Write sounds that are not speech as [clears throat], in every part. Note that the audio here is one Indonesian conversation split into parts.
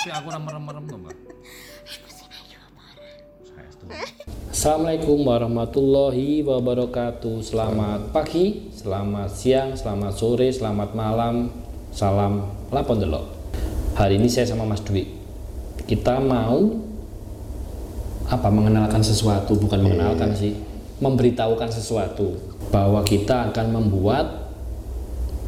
tapi aku merem-merem to, Mbak. Assalamualaikum warahmatullahi wabarakatuh Selamat pagi, selamat siang, selamat sore, selamat malam Salam lapon delok Hari ini saya sama Mas Dwi Kita mau apa mengenalkan sesuatu bukan mengenalkan sih memberitahukan sesuatu bahwa kita akan membuat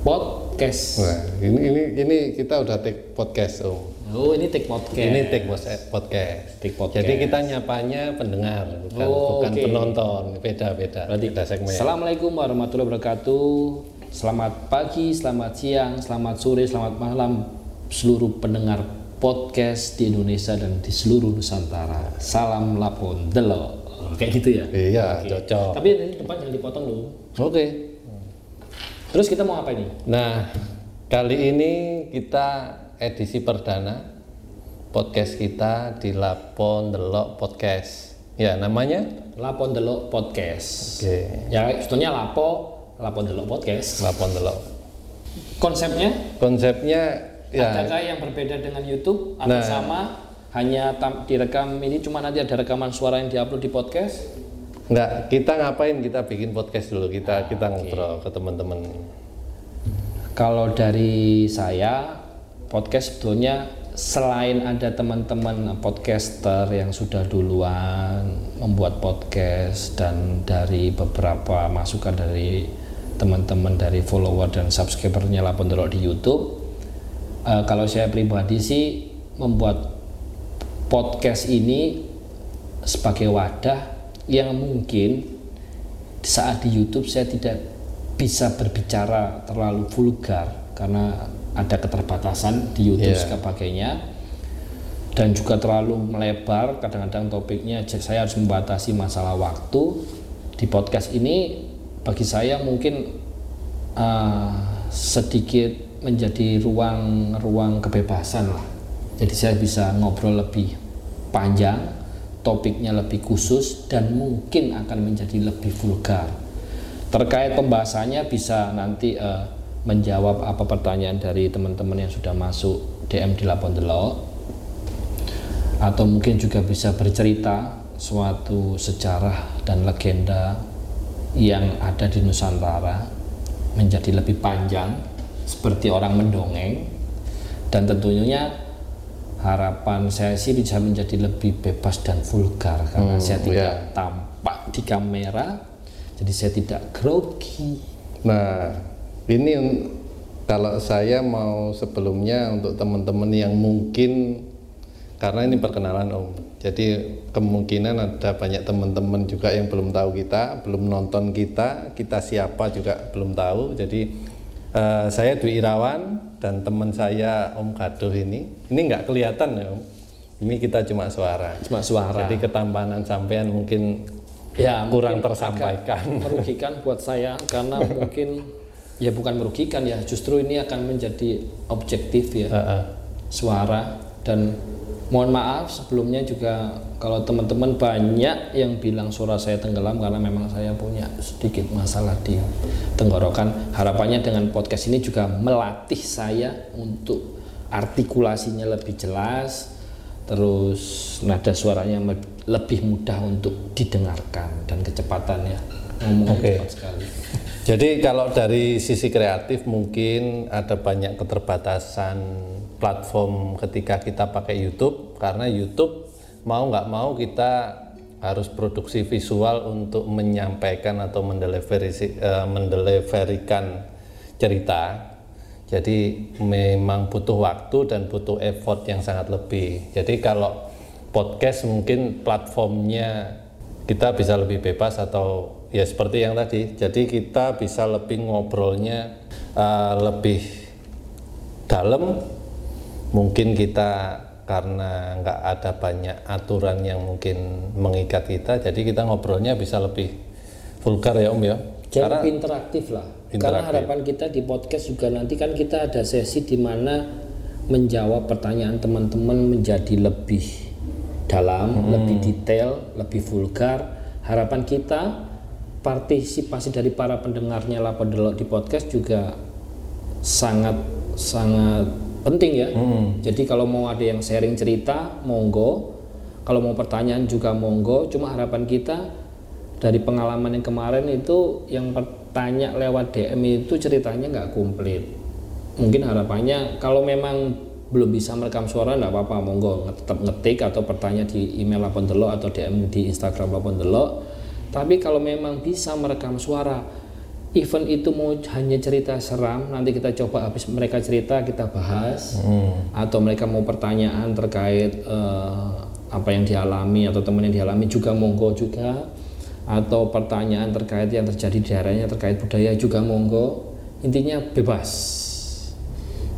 podcast Wah, ini ini ini kita udah take podcast om. Oh ini take podcast Ini take pos- podcast. Take podcast. Jadi kita nyapanya pendengar, bukan Oh, bukan penonton. Beda beda. Berarti beda segmen. Assalamualaikum warahmatullahi wabarakatuh. Selamat pagi, selamat siang, selamat sore, selamat malam seluruh pendengar podcast di Indonesia dan di seluruh Nusantara. Salam lapon delo. Kayak gitu ya. Iya cocok. Tapi ini depan jangan dipotong dulu. Oke. Terus kita mau apa ini? Nah kali ini kita edisi perdana podcast kita di Lapon Delok Podcast. Ya namanya. Lapon delo podcast. Oke. Ya sebetulnya lapo, lapon delo podcast. Lapon Delok. Konsepnya Konsepnya ya adakah yang berbeda dengan YouTube atau Nah. sama? Hanya tam- direkam ini cuma nanti ada rekaman suara yang diupload di podcast? Enggak, kita ngapain kita bikin podcast dulu kita kita ngobrol ke teman-teman. Kalau dari saya, podcast sebetulnya selain ada teman-teman podcaster yang sudah duluan membuat podcast dan dari beberapa masukan dari teman-teman dari follower dan subscribernya Lapon Delok di YouTube, eh, kalau saya pribadi sih membuat podcast ini sebagai wadah yang mungkin saat di YouTube saya tidak bisa berbicara terlalu vulgar karena ada keterbatasan di YouTube Iya. sebagainya. Dan juga terlalu melebar kadang-kadang topiknya saya harus membatasi masalah waktu. Di podcast ini bagi saya mungkin uh, sedikit menjadi ruang-ruang kebebasan lah. Jadi saya bisa ngobrol lebih panjang topiknya lebih khusus dan mungkin akan menjadi lebih vulgar. Terkait pembahasannya bisa nanti eh, menjawab apa pertanyaan dari teman-teman yang sudah masuk DM di Lapon Delok. Atau mungkin juga bisa bercerita suatu sejarah dan legenda yang ada di Nusantara menjadi lebih panjang seperti orang mendongeng. Dan tentunya harapan saya sih bisa menjadi lebih bebas dan vulgar karena saya tidak tampak di kamera jadi saya tidak grogi. Nah, ini kalau saya mau sebelumnya untuk teman-teman yang mungkin karena ini perkenalan Om. Jadi kemungkinan ada banyak teman-teman juga yang belum tahu kita, belum nonton kita, kita siapa juga belum tahu. Jadi eh, saya Dwi Irawan dan teman saya Om Gaduh ini, ini nggak kelihatan ya Om. Ini kita cuma suara. cuma suara Jadi ketampanan sampean mungkin ya kurang mungkin tersampaikan. merugikan buat saya karena [laughs] mungkin ya bukan merugikan ya justru ini akan menjadi objektif ya Heeh. suara dan mohon maaf sebelumnya juga kalau teman-teman banyak yang bilang suara saya tenggelam karena memang saya punya sedikit masalah di tenggorokan harapannya dengan podcast ini juga melatih saya untuk artikulasinya lebih jelas terus nada suaranya lebih mudah untuk didengarkan dan kecepatannya ngomong Oke. cepat sekali Jadi kalau dari sisi kreatif mungkin ada banyak keterbatasan platform ketika kita pakai YouTube karena YouTube mau nggak mau kita harus produksi visual untuk menyampaikan atau mendeliveri eh, mendeliverikan cerita. Jadi memang butuh waktu dan butuh effort yang sangat lebih. Jadi kalau podcast mungkin platformnya kita bisa lebih bebas atau ya seperti yang tadi. Jadi kita bisa lebih ngobrolnya uh, lebih dalam. Mungkin kita karena nggak ada banyak aturan yang mungkin mengikat kita, jadi kita ngobrolnya bisa lebih vulgar ya Om ya. Jadi Karena interaktif lah. Karena Interaktif. harapan kita di podcast juga nanti kan kita ada sesi di mana menjawab pertanyaan teman-teman menjadi lebih dalam, Hmm. lebih detail, lebih vulgar. Harapan kita partisipasi dari para pendengarnya Lapodelok di podcast juga sangat sangat penting ya. Jadi kalau mau ada yang sharing cerita, monggo. Kalau mau pertanyaan juga monggo. Cuma harapan kita dari pengalaman yang kemarin itu yang bertanya lewat DM itu ceritanya nggak komplit. Mungkin harapannya kalau memang belum bisa merekam suara nggak apa-apa monggo tetap ngetik atau bertanya di email Lapon Delok atau DM di Instagram Lapon Delok. Tapi kalau memang bisa merekam suara event itu mau hanya cerita seram nanti kita coba habis mereka cerita kita bahas. Atau mereka mau pertanyaan terkait eh, apa yang dialami atau teman yang dialami juga monggo juga. Atau pertanyaan terkait yang terjadi di daerahnya terkait budaya juga monggo. Intinya bebas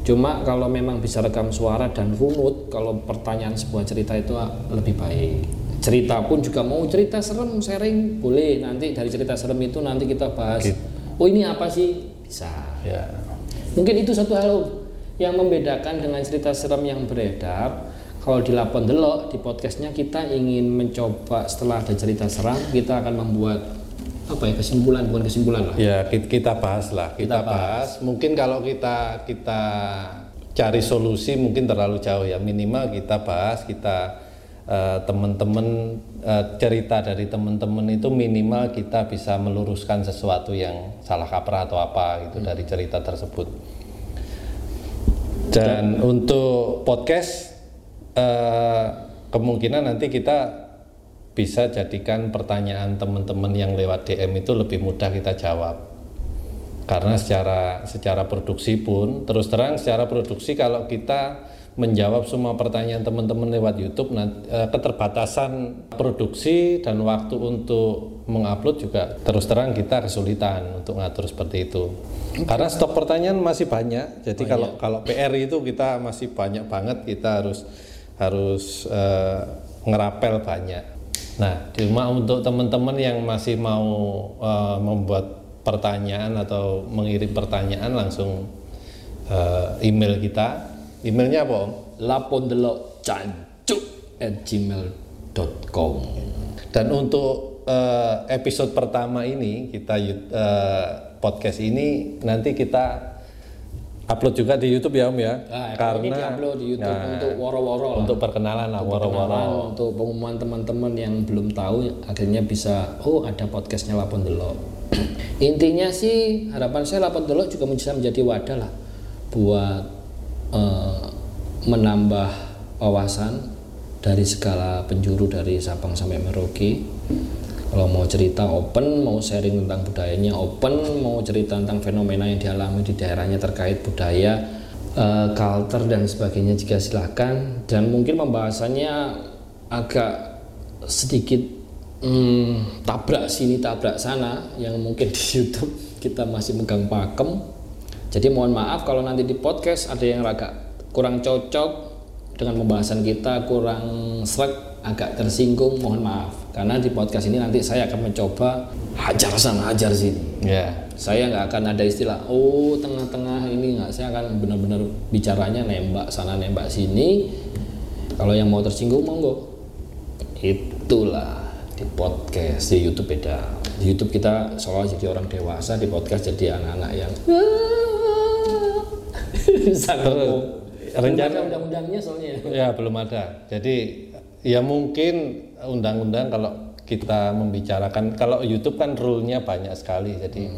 cuma kalau memang bisa rekam suara dan runut kalau pertanyaan sebuah cerita itu lebih baik. Cerita pun juga mau cerita serem sharing boleh. Nanti dari cerita serem itu nanti kita bahas oh ini apa sih? Bisa. Ya. mungkin itu satu hal yang membedakan dengan cerita serem yang beredar. Kalau di Lapon Delok di podcastnya kita ingin mencoba setelah ada cerita seram kita akan membuat apa ya kesimpulan bukan kesimpulan lah Ya, ki- kita bahas lah, kita, Kita bahas. Mungkin kalau kita kita cari solusi mungkin terlalu jauh ya. Minimal kita bahas, kita eh, teman-teman eh, cerita dari teman-teman itu minimal kita bisa meluruskan sesuatu yang salah kaprah atau apa gitu dari cerita tersebut. Dan untuk podcast eh, kemungkinan nanti kita bisa jadikan pertanyaan teman-teman yang lewat DM itu lebih mudah kita jawab. Karena secara secara produksi pun terus terang secara produksi kalau kita menjawab semua pertanyaan teman-teman lewat YouTube nah, eh, keterbatasan produksi dan waktu untuk mengupload juga terus terang kita kesulitan untuk ngatur seperti itu. Karena stok pertanyaan masih banyak. Jadi kalau kalau PR itu kita masih banyak banget kita harus harus eh, ngerapel banyak. Nah, cuma untuk teman-teman yang masih mau eh, membuat pertanyaan atau mengirim pertanyaan langsung eh, email kita. Emailnya apa Om? Lapondelok cancuk at gmail.com Dan untuk eh, episode pertama ini kita eh, podcast ini nanti kita upload juga di YouTube ya Om ya. Nah, ini diupload di YouTube Nah, untuk woro-woro lah. untuk perkenalan lah woro-woro. Untuk pengumuman teman-teman yang belum tahu akhirnya bisa oh ada podcastnya Lapon Delok [clears throat] intinya sih harapan saya Lapon Delok juga bisa menjadi wadah lah buat eh, menambah wawasan dari segala penjuru dari Sabang sampai Merauke kalau mau cerita open, mau sharing tentang budayanya open, mau cerita tentang fenomena yang dialami di daerahnya terkait budaya, eh, culture dan sebagainya juga silakan. Dan mungkin pembahasannya agak sedikit hmm, tabrak sini tabrak sana yang mungkin di YouTube kita masih megang pakem. Jadi mohon maaf kalau nanti di podcast ada yang agak kurang cocok dengan pembahasan kita kurang srek agak tersinggung mohon maaf. Karena di podcast ini nanti saya akan mencoba hajar sana hajar sini. Ya. saya nggak akan ada istilah oh tengah-tengah ini nggak. Saya akan benar-benar bicaranya nembak sana nembak sini. Kalau yang mau tersinggung monggo. Itulah di podcast di YouTube beda. Di YouTube kita seolah jadi orang dewasa di podcast jadi anak-anak yang [laughs] sangat rencana- undang-undangnya soalnya Ya belum ada. Jadi ya mungkin undang-undang kalau kita membicarakan kalau YouTube kan rule-nya banyak sekali. Jadi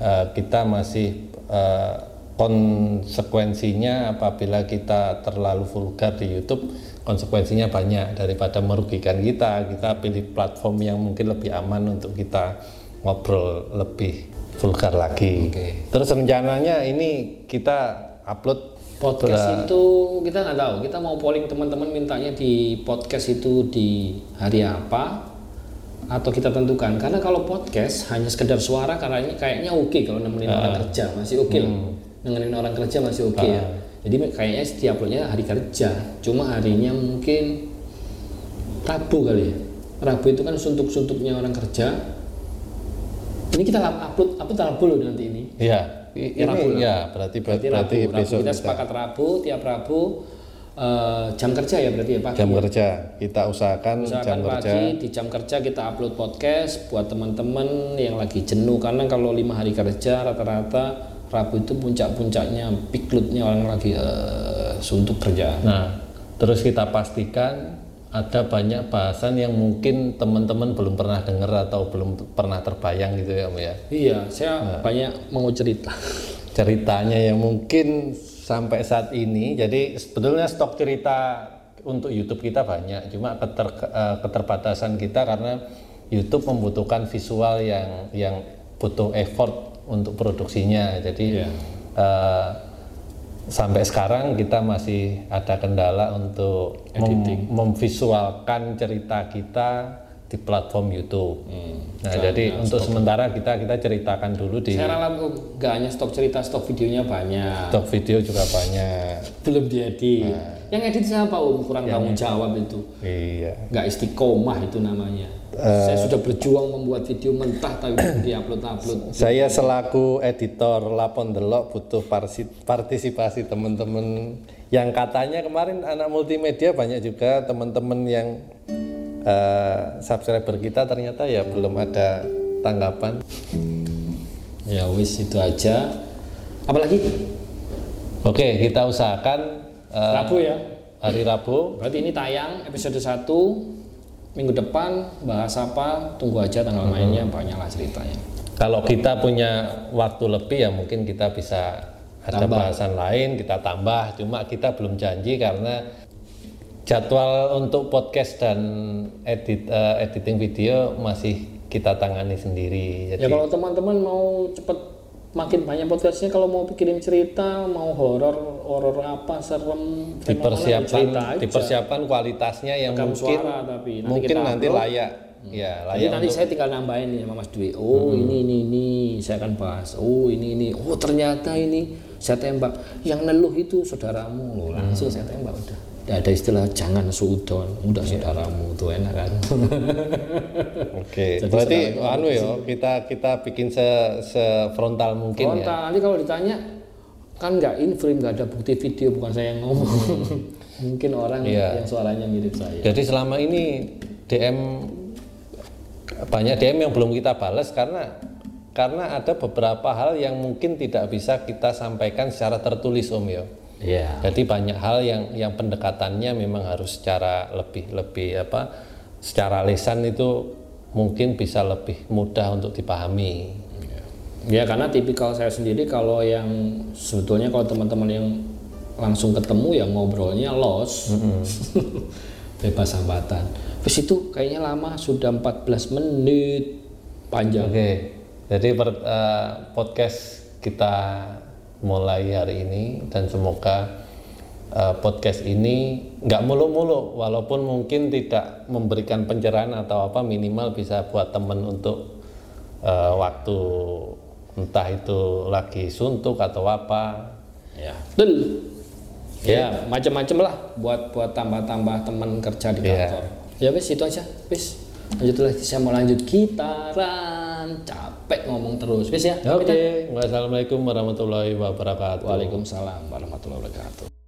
eh, kita masih eh, konsekuensinya apabila kita terlalu vulgar di YouTube konsekuensinya banyak daripada merugikan kita. Kita pilih platform yang mungkin lebih aman untuk kita ngobrol lebih vulgar lagi. Oke. Terus rencananya ini kita upload Podcast itu kita nggak tahu. Kita mau polling teman-teman mintanya di podcast itu di hari apa atau kita tentukan. Karena kalau podcast hanya sekedar suara karena kayaknya oke kalau nemenin orang kerja masih oke lah. Nemenin orang kerja masih oke ya. Jadi kayaknya setiap uploadnya hari kerja. Cuma harinya mungkin Rabu kali ya. Rabu itu kan suntuk-suntuknya orang kerja. Ini kita upload upload Rabu loh nanti ini. Ya, i- ini Rabu lah. ya berarti berarti, Berarti Rabu, Rabu. besok kita kita sepakat Rabu tiap Rabu eh, jam kerja ya berarti ya pagi. jam ya? kerja kita usahakan Usahakan jam kerja pagi di jam kerja kita upload podcast buat teman-teman yang lagi jenuh karena kalau lima hari kerja rata-rata Rabu itu puncak-puncaknya peak load-nya orang lagi eh, suntuk kerjaan. Nah, terus kita pastikan ada banyak bahasan yang mungkin teman-teman belum pernah dengar atau belum pernah terbayang gitu ya, Om ya. Iya, saya banyak mau cerita. Ceritanya yang mungkin sampai saat ini, jadi sebetulnya stok cerita untuk YouTube kita banyak, cuma keter, eh, keterbatasan kita karena YouTube membutuhkan visual yang yang butuh effort untuk produksinya. Jadi Iya. eh, sampai sekarang kita masih ada kendala untuk mem- memvisualkan cerita kita di platform YouTube. Nah, jadi untuk sementara kita kita ceritakan dulu di Saya ralat oh, nggak hanya stok cerita, stok videonya banyak. stok video juga banyak. Belum diedit. Yang edit siapa Om? Kurang tanggung jawab itu. Iya. Nggak istiqomah itu namanya. Saya sudah berjuang membuat video mentah tapi belum diupload-upload. [clears throat] Saya selaku editor Lapon Delok butuh partisipasi teman-teman yang katanya kemarin anak multimedia banyak juga teman-teman yang eh, subscriber kita ternyata ya belum ada tanggapan. Ya wis itu aja. Apalagi? Oke, kita usahakan eh, Rabu ya. hari Rabu. Berarti ini tayang episode 1 minggu depan bahas apa? Tunggu aja tanggal mainnya banyak lah ceritanya. Kalau kita punya waktu lebih ya mungkin kita bisa ada Tambah. bahasan lain kita tambah. Cuma kita belum janji karena jadwal untuk podcast dan edit eh, editing video masih kita tangani sendiri. Ya Jadi kalau teman-teman mau cepet makin banyak podcastnya kalau mau kirim cerita mau horor horor apa serem dipersiapkan dipersiapkan kualitasnya yang Rekam mungkin suara tapi nanti mungkin kita nanti upload. layak. Ya, Jadi layak nanti saya tinggal nambahin nih sama Mas Dwi. Oh ini ini ini saya akan bahas. Oh ini ini. Oh ternyata ini saya tembak. Yang neluh itu saudaramu loh. Langsung saya tembak udah. Tidak ada istilah jangan sudon. Udah saudaramu tuh enak kan. [laughs] Oke, Jadi berarti anu ya, kita kita bikin se, frontal mungkin ya. Frontal. Nanti kalau ditanya kan nggak in frame nggak ada bukti video bukan saya yang ngomong. [laughs] Mungkin orang Iya. yang suaranya mirip saya. Jadi selama ini DM banyak DM yang belum kita balas karena karena ada beberapa hal yang mungkin tidak bisa kita sampaikan secara tertulis Om ya. Iya. Jadi banyak hal yang yang pendekatannya memang harus secara lebih lebih apa secara lisan itu mungkin bisa lebih mudah untuk dipahami. Ya karena tipikal saya sendiri kalau yang sebetulnya kalau teman-teman yang langsung ketemu ya ngobrolnya los. [laughs] Bebas hambatan. Terus itu kayaknya lama sudah 14 menit panjang. Oke, jadi per- eh, podcast kita mulai hari ini dan semoga eh, podcast ini nggak mulu-mulu, walaupun mungkin tidak memberikan pencerahan atau apa minimal bisa buat temen untuk eh, waktu entah itu lagi suntuk atau apa. Ya. Betul. Ya, macam-macam lah buat buat tambah-tambah teman kerja di Iya. kantor. Ya wes itu aja. Wes. Lanjut lagi saya mau lanjut gitaran. Capek ngomong terus. Wes ya. Oke, wassalamualaikum warahmatullahi wabarakatuh. Waalaikumsalam warahmatullahi wabarakatuh.